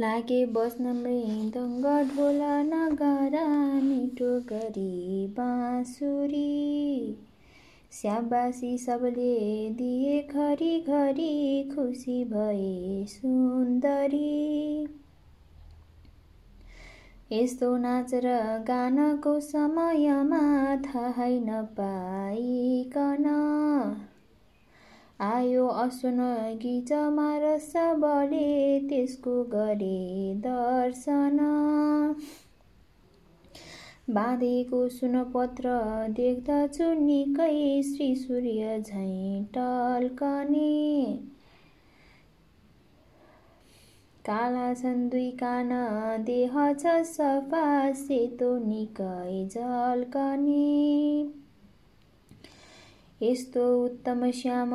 लागे बस्न मृदङ्ग ढोल नगरा मिठो गरी बाँसुरी। स्याबासी सबले दिए घरि घरि खुसी भए सुन्दरी। यस्तो नाच र गानको समयमा थाहै नपाइकन। आयो असुन गिजमा र सबले त्यसको गरे दर्शन। बाँधेको सुनपत्र देख्दछु निकै श्री सूर्य झैँ टल्कने। काला छन् दुई कान देह छ सफा सेतो निकै झल्कने। यस्तो उत्तम श्याम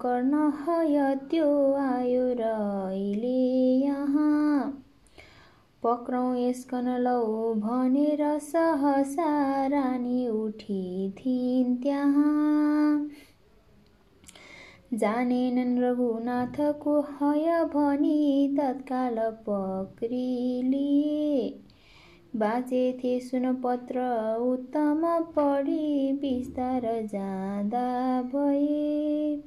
कर्ण हय त्यो आयो र अहिले यहाँ। पक्रौँ यसकन लौ भनेर सहसा रानी उठी थिइन् त्यहाँ। जानेनन् रघुनाथको हय भनी तत्काल पक्रिलिए बाँचेथे सुनपत्र उत्तम पढी बिस्तार जाँदा भए।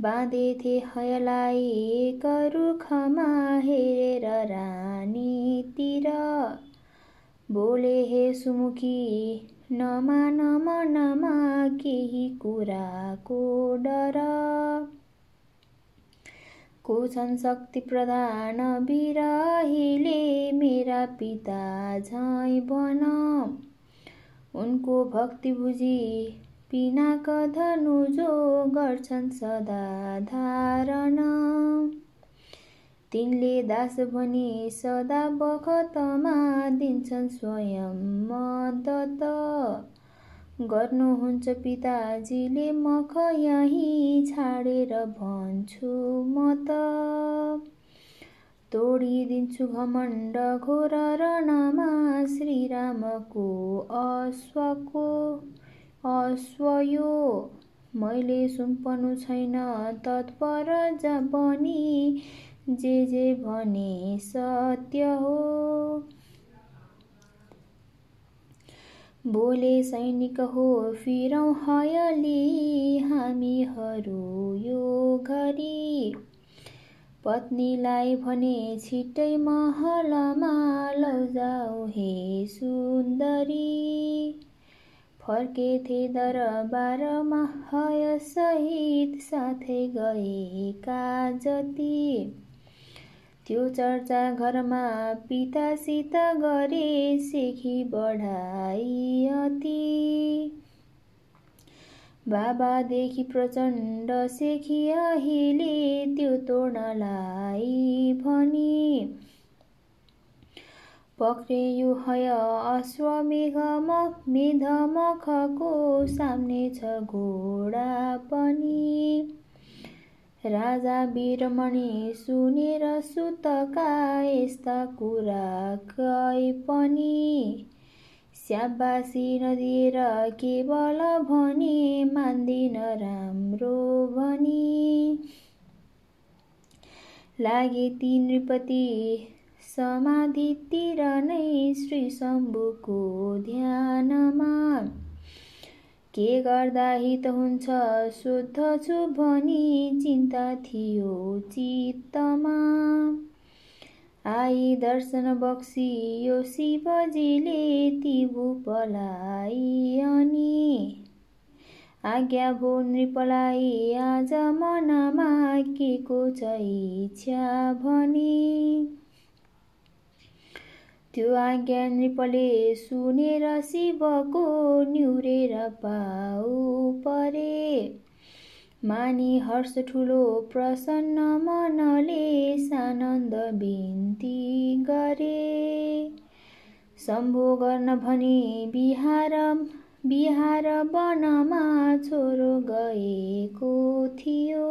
बाँधेथे हयलाई एक रुखमा हेरेर रानीतिर। बोले हे सुमुखी नमान मनमा केही कुराको डर। को छन् शक्ति प्रधान बिरहिले मेरा पिता झै भन उनको भक्ति बुझी पिनाक धनु जो गर्छन् सदा धारण। तिनले दास भनी सदा बखतमा दिन्छन् स्वयं मद्दत गर्नुहुन्छ पिताजीले मख यहीँ छाडेर भन्छु म त। तोडिदिन्छु घमण्ड घोर रणमा श्रीरामको अश्वको अश्वयो। मैले सुम्पनु छैन तत्पर जा बनी जे जे भने सत्य हो। बोले सैनिक हो फिरौँ हयली हामीहरू यो घरी। पत्नीलाई भने छिट्टै महलमा लौजाऊ हे सुन्दरी। फर्केथे दरबारमा सहित साथै गएका जति त्यो चर्चा घरमा पितासित गरे सेखी बढाई अति बाबादेखि प्रचण्ड सेखी अहिले त्यो तोड्नलाई भनी। पक्रे यो हय अश्वमेघ मेधमखको सामने छ घोडा पनि। राजा वीरमणि सुनेर सुतका यस्ता कुरा कै पनि? स्याबासी नदिएर केवल भने मान्दिन राम्रो भनी। लागे ती नृपति समाधितिर नै श्री शम्भुको ध्यानमा। के गर्दा हित हुन्छ? सोद्धछु भनी चिन्ता थियो चित्तमा। आई दर्शन बक्सी यो शिवजीले ती भूपलाई अनि आज्ञा भो नृपलाई आज मनमा के को छ इच्छा भनी। त्यो आज्ञा नृपले सुनेर शिवको निहुरेर पाउ परे। मानी हर्ष ठुलो प्रसन्न मनले सानन्द बिन्ती गरे। सम्भो गर्न भनी बिहार बिहार वनमा छोरो गएको थियो।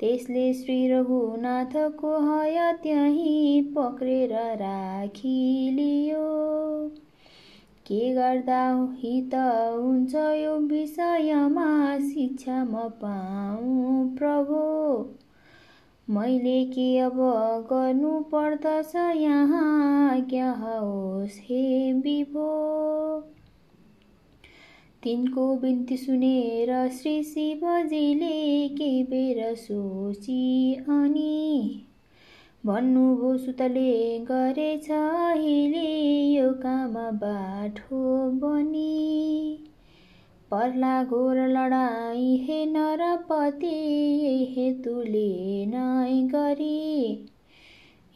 त्यसले श्री रघुनाथको हय त्यहीँ पक्रेर राखिलियो। के गर्दा हित हुन्छ यो विषयमा शिक्षा म पाऊँ प्रभु? मैले के अब गर्नु पर्दछ यहाँ? क्या होस् हे विभो। तिनको बिन्ती सुनेर श्री शिवजीले के बेर सोची अनि भन्नुभयो सुतले गरेछ अहिले यो काम बाठो बनी। पर्ला घोर लडाई हे नरपति हेतुले नै गरी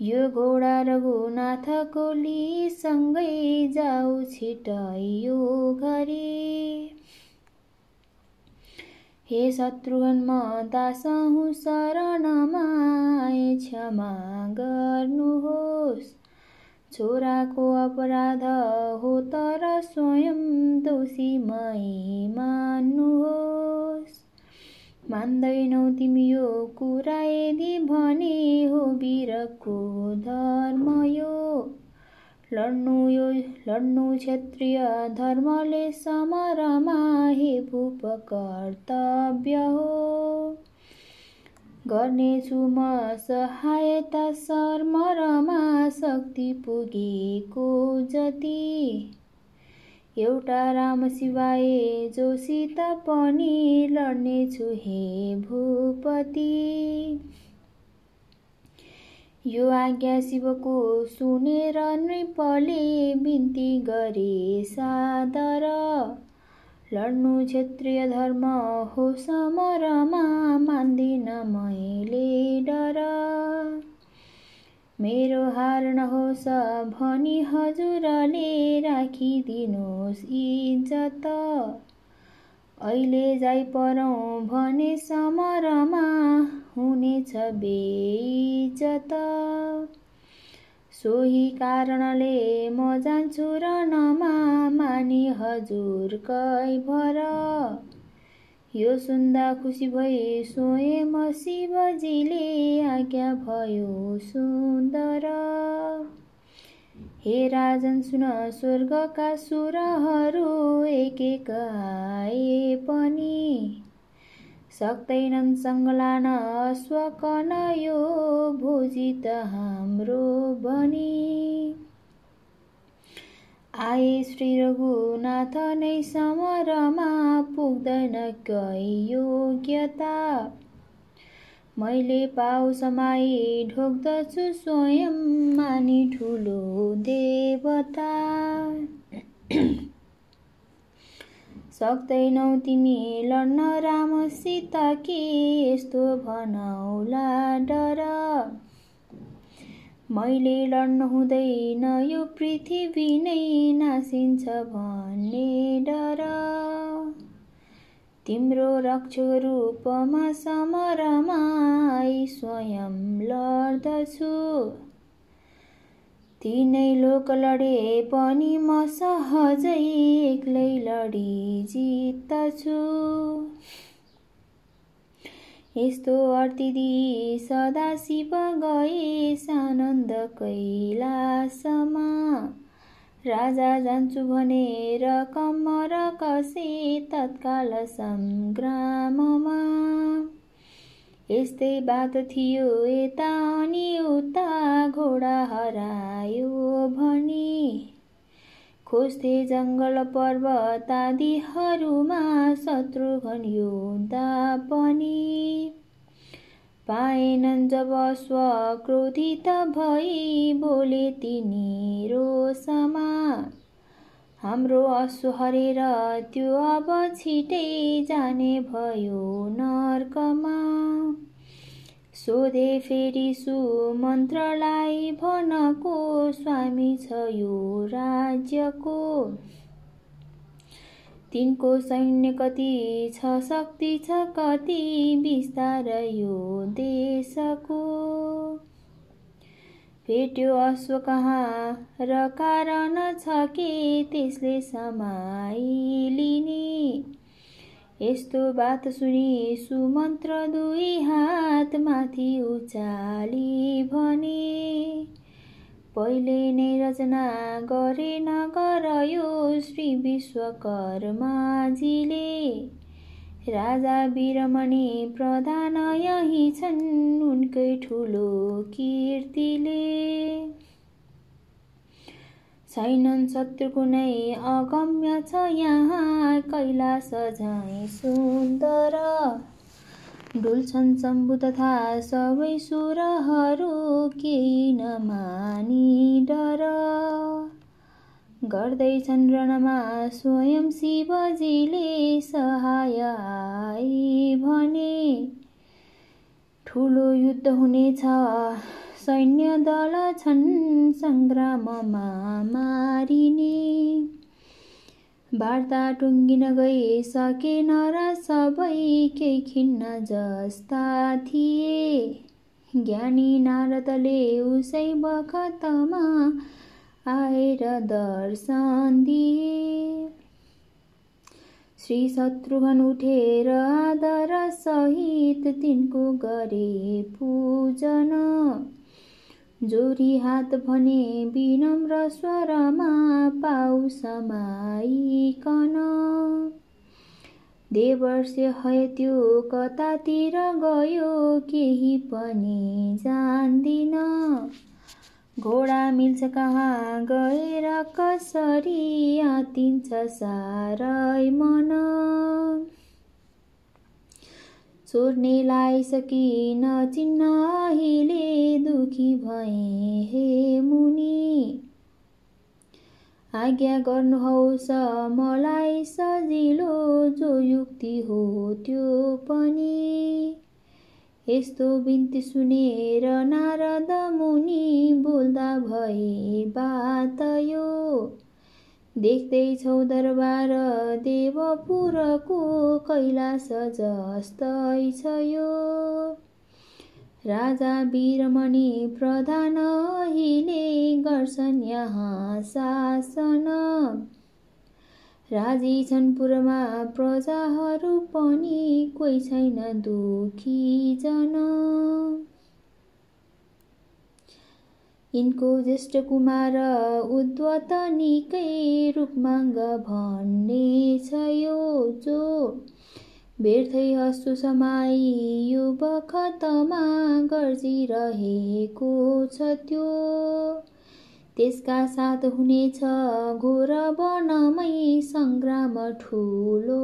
यो घोडा रघुनाथको सँगै जाऊ छिटै यो घरी। हे शत्रुघ्न म दास हुँ शरणमा क्षमा गर्नुहोस्। छोराको अपराध हो तर स्वयं दोषी मै मान्नुहोस्। मान्दैनौ तिमी यो कुरा यदि भने हो वीरको धर्म यो लड्नु यो लड्नु क्षत्रिय धर्मले समरमा हे भूप कर्तव्य हो गर्नेछु म सहायता शर्मरमा शक्ति पुगेको जति एउटा राम शिवाय जोसित पनि लड्नेछु हे भूपति। यो आज्ञा शिवको सुनेर नृपले बिन्ती गरे सादर। लड्नु क्षेत्रीय धर्म हो समरमा मेरो हार नहोस् भनी हजुरले राखिदिनुहोस् इज्जत। अहिले जाइ परौँ भने समरमा हुनेछ बेइज्जत। सोही कारणले म जान्छु रमा मानि हजुरकै भर। यो सुन्दा खुसी भई सोए म शिवजीले आज्ञा भयो सुन्दर। हे राजन सुन स्वर्गका सुरहरू एक एक आए पनि। सक्दैनन् सङ्गलान स्वकन यो भोजी त हाम्रो बनी। आए श्री रघुनाथ नै समरमा पुग्दैन कै योग्यता? मैले पाउ समाई ढोक्दछु स्वयं मानि ठुलो देवता। सक्दैनौ तिमी लड्न रामसित के यस्तो भनौला डर? मैले लड्नु हुँदैन यो पृथ्वी नै नासिन्छ भन्ने डर। तिम्रो रक्षक रूपमा समरमा स्वयं लड्दछु। तिनै लोक लडे पनि म सहजै एक्लै लडी जित्दछु। यस्तो अर्तिदी सदा शिव गए सानन्द कैलासमा राजा जान्छु भनेर कम्मर कसे तत्काल सङ्ग्राममा यस्तै बात थियो यता अनि उता घोडा हरायो भनी। खोज्थे जङ्गल पर्वत आदिहरूमा शत्रुघ्न योद्धा पनि पाएनन् जब स्वक्रोधित भई बोले तिनी रोसमा हाम्रो असु हरेर त्यो अब छिटै जाने भयो नर्कमा। सोधे फेरि सुमन्त्रलाई भनको स्वामी छ यो राज्यको। तिनको सैन्य कति छ शक्ति छ कति विस्तार यो देशको। भेट्यो अश्व कहाँ र कारण छ कि त्यसले समाइलिने यस्तो बात सुनि सुमन्त्र दुई हात माथि उचाली भने। पहिले नै रचना गरे नगर यो श्री विश्वकर्माजीले राजा वीरमणि प्रधान यही छन् उनकै ठुलो कीर्तिले। छैनन् शत्रु कुनै अगम्य छ यहाँ कैलाश झैँ सुन्दर। डुल्छन् शम्भु तथा सबै सुरहरू केही नमानी डर? गर्दैछन् रणमा स्वयं शिवजीले सहाय भने। ठुलो युद्ध हुनेछ सैन्य दल छन् सङ्ग्राममा मारिने। वार्ता टुङ्गिन गइसकेन र सबै केही खिन्न जस्ता थिए। ज्ञानी नारदले उसै बखतमा आएर दर्शन दिए। श्री शत्रुघ्न उठेर आदर सहित तिनको गरे पूजन। जोरी हात भने विनम्र स्वरमा पाउ समाइकन देवर्ष्य है त्यो कतातिर गयो केही पनि जान्दिन। घोडा मिल्छ कहाँ गएर कसरी आतिन्छ सारै मन। चोर्ने लाइसकी नचिन्न अहिले दुखी भए हे मुनि। आज्ञा गर्नुहोस् मलाई सजिलो जो युक्ति हो त्यो पनि। यस्तो बिन्ती सुनेर नारद मुनि बोल्दा भए बात यो। देख्दैछौ दरबार देवपुरको कैलाश जस्तै छ यो। राजा वीरमणि प्रधान अहिले गर्छन् यहाँ शासन। राजी छन् पुरमा प्रजाहरू पनि कोही छैन दुखी जन यिनको ज्येष्ठ कुमार उद्वत निकै रूपमाङ्ग भन्ने छ यो जो व्यर्थै हस्तु समाई यो बखतमा गर्जिरहेको छ त्यो। त्यसका साथ हुनेछ घोर वनमै सङ्ग्राम ठुलो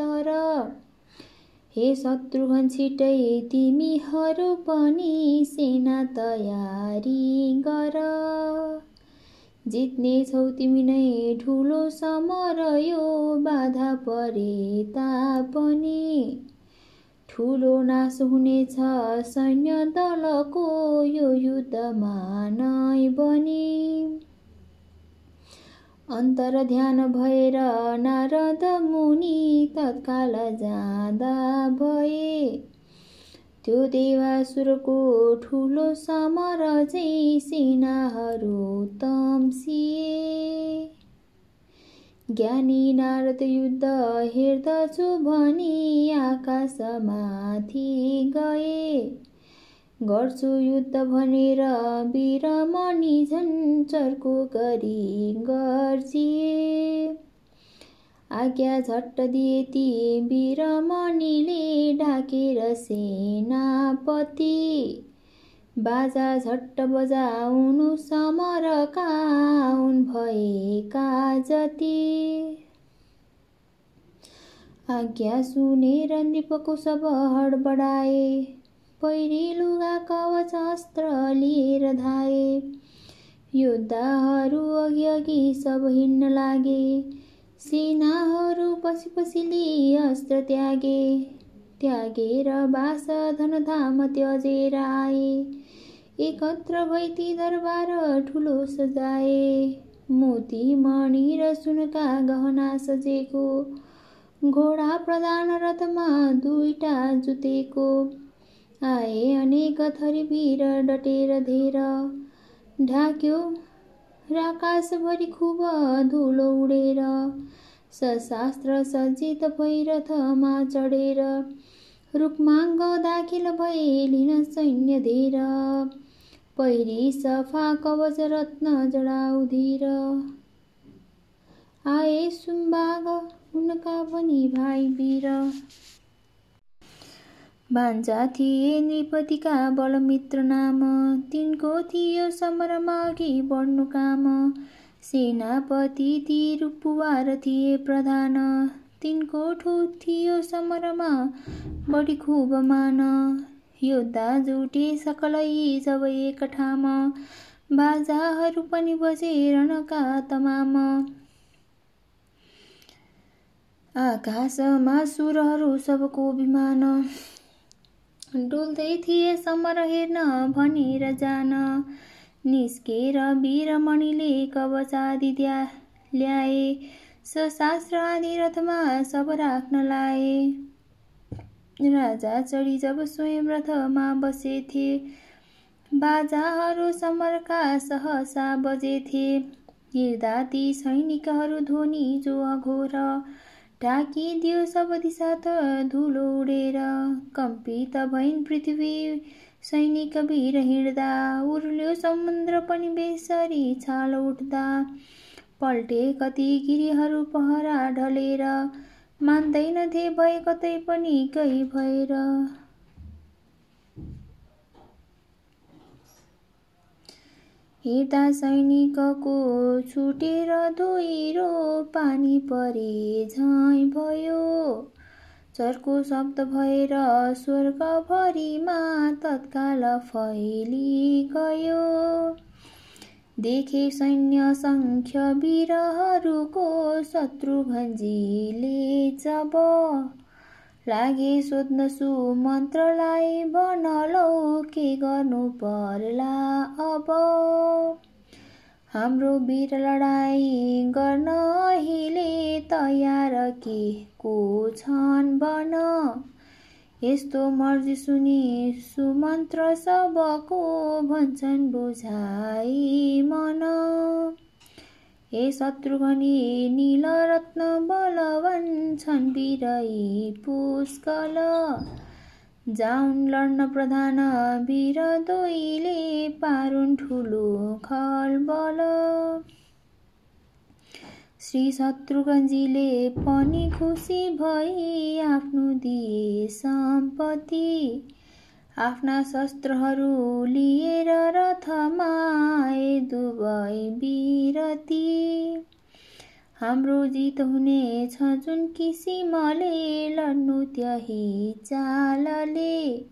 तर हे शत्रुघ्न छिटै तिमीहरू पनि सेना तयारी गर। जित्नेछौ तिमी नै ठुलो समर यो बाधा परे तापनि। ठुलो नाश हुनेछ सैन्य दलको यो युद्धमा नै बनी। अन्तर ध्यान भएर नारद मुनि तत्काल जाँदा भए। त्यो देवासुरको ठुलो समर चाहिँ सेनाहरू तम्सिए। ज्ञानी नारद युद्ध हेर्दछु भनी आकाशमाथि गए। गर्छु युद्ध भनेर वीरमणि झन् चर्को गरी गर्जिए। आज्ञा झट्ट दिए ती वीरमणिले ढाकेर सेनापति। बाजा झट्ट बजाउनु समरका उन भएका जति। आज्ञा सुनेर नृपको सब हडबडाए। पैरी लुगा कवच अस्त्र लिएर धाए योद्धाहरू अघि अघि सब हिँड्न लागे सेनाहरू पछि पछि लिए अस्त्र त्यागे त्यागेर बास धनधाम त्यजेर आए एकत्र भैती दरबार ठुलो सजाए मोती मणि र सुनका गहना सजेको घोडा प्रधान रथमा दुईटा जुतेको आए अनेक थरी वीर डटेर धेर। ढाक्यो र आकाशभरि खुब धुलो उडेर। सशास्त्र सज्जित भैरथमा चढेर। रूपमाङ्ग दाखिल भए लिन सैन्य धेर। पहिरी सफा कवच रत्न जडाउधीर आए सुम्बाग उनका पनि भाइ वीर। भान्जा थिए नृपतिका बलमित्र नाम। तिनको थियो समरमा अघि बढ्नु काम सेनापति रूपुवार थिए प्रधान। तिनको ठुट थियो समरमा बढी खुब मान। योद्धा जुटे सकलै जब एक ठाम बाजाहरू पनि बजे रणका तमाम। आकाशमा सुरहरू सबको विमान डुल्दै थिए समर हेर्न भनेर जान निस्केर वीरमणिले कवचादि ल्याए सशास्त्र आदि रथमा सब राख्न लाए। राजा चढी जब स्वयं रथमा बसेथे बाजाहरू समरका सहसा बजेथे हेर्दा ती सैनिकहरू ध्वनि जो अघोर ढाकिदियो सब दिशा त धुलो उडेर। कम्पित भइन् पृथ्वी सैनिक वीर हिँड्दा। उर्ल्यो समुद्र पनि बेसरी छाल उठ्दा। पल्टे कति गिरीहरू पहरा ढलेर। मान्दैनथे भए कतै पनि कही भएर। हेर्दा सैनिकको छुटेर धोइरो पानी परे झैँ भयो। चर्को शब्द भएर स्वर्गभरिमा तत्काल फैली गयो। देखे सैन्य सङ्ख्य वीरहरूको शत्रुघ्नजीले जब लागे सोध्न सुमन्त्रलाई बनलौ के गर्नु पर्ला अब। हाम्रो वीर लडाई गर्न अहिले तयार के को छन् बन यस्तो मर्जी सुनि सुमन्त्र सबको भन्छन् बुझाइ मन। हे शत्रुघ्नी नीलरत्न बलवन छन् बिरई पुष्कल। जाउन् लड्न प्रधान वीर दोइले पारुन् ठुलो खलबल। श्री शत्रुघ्नजीले पनि खुसी भई आफ्नो दिए सम्पत्ति। आफ्ना शस्त्रहरू लिएर रथमा आए दुवै बिरती। हाम्रो जित हुनेछ जुन किसिमले लड्नु त्यही चालले।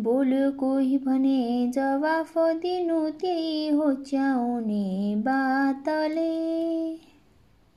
बोल्यो कोही भने जवाफ दिनु त्यही हो च्याउने बातले।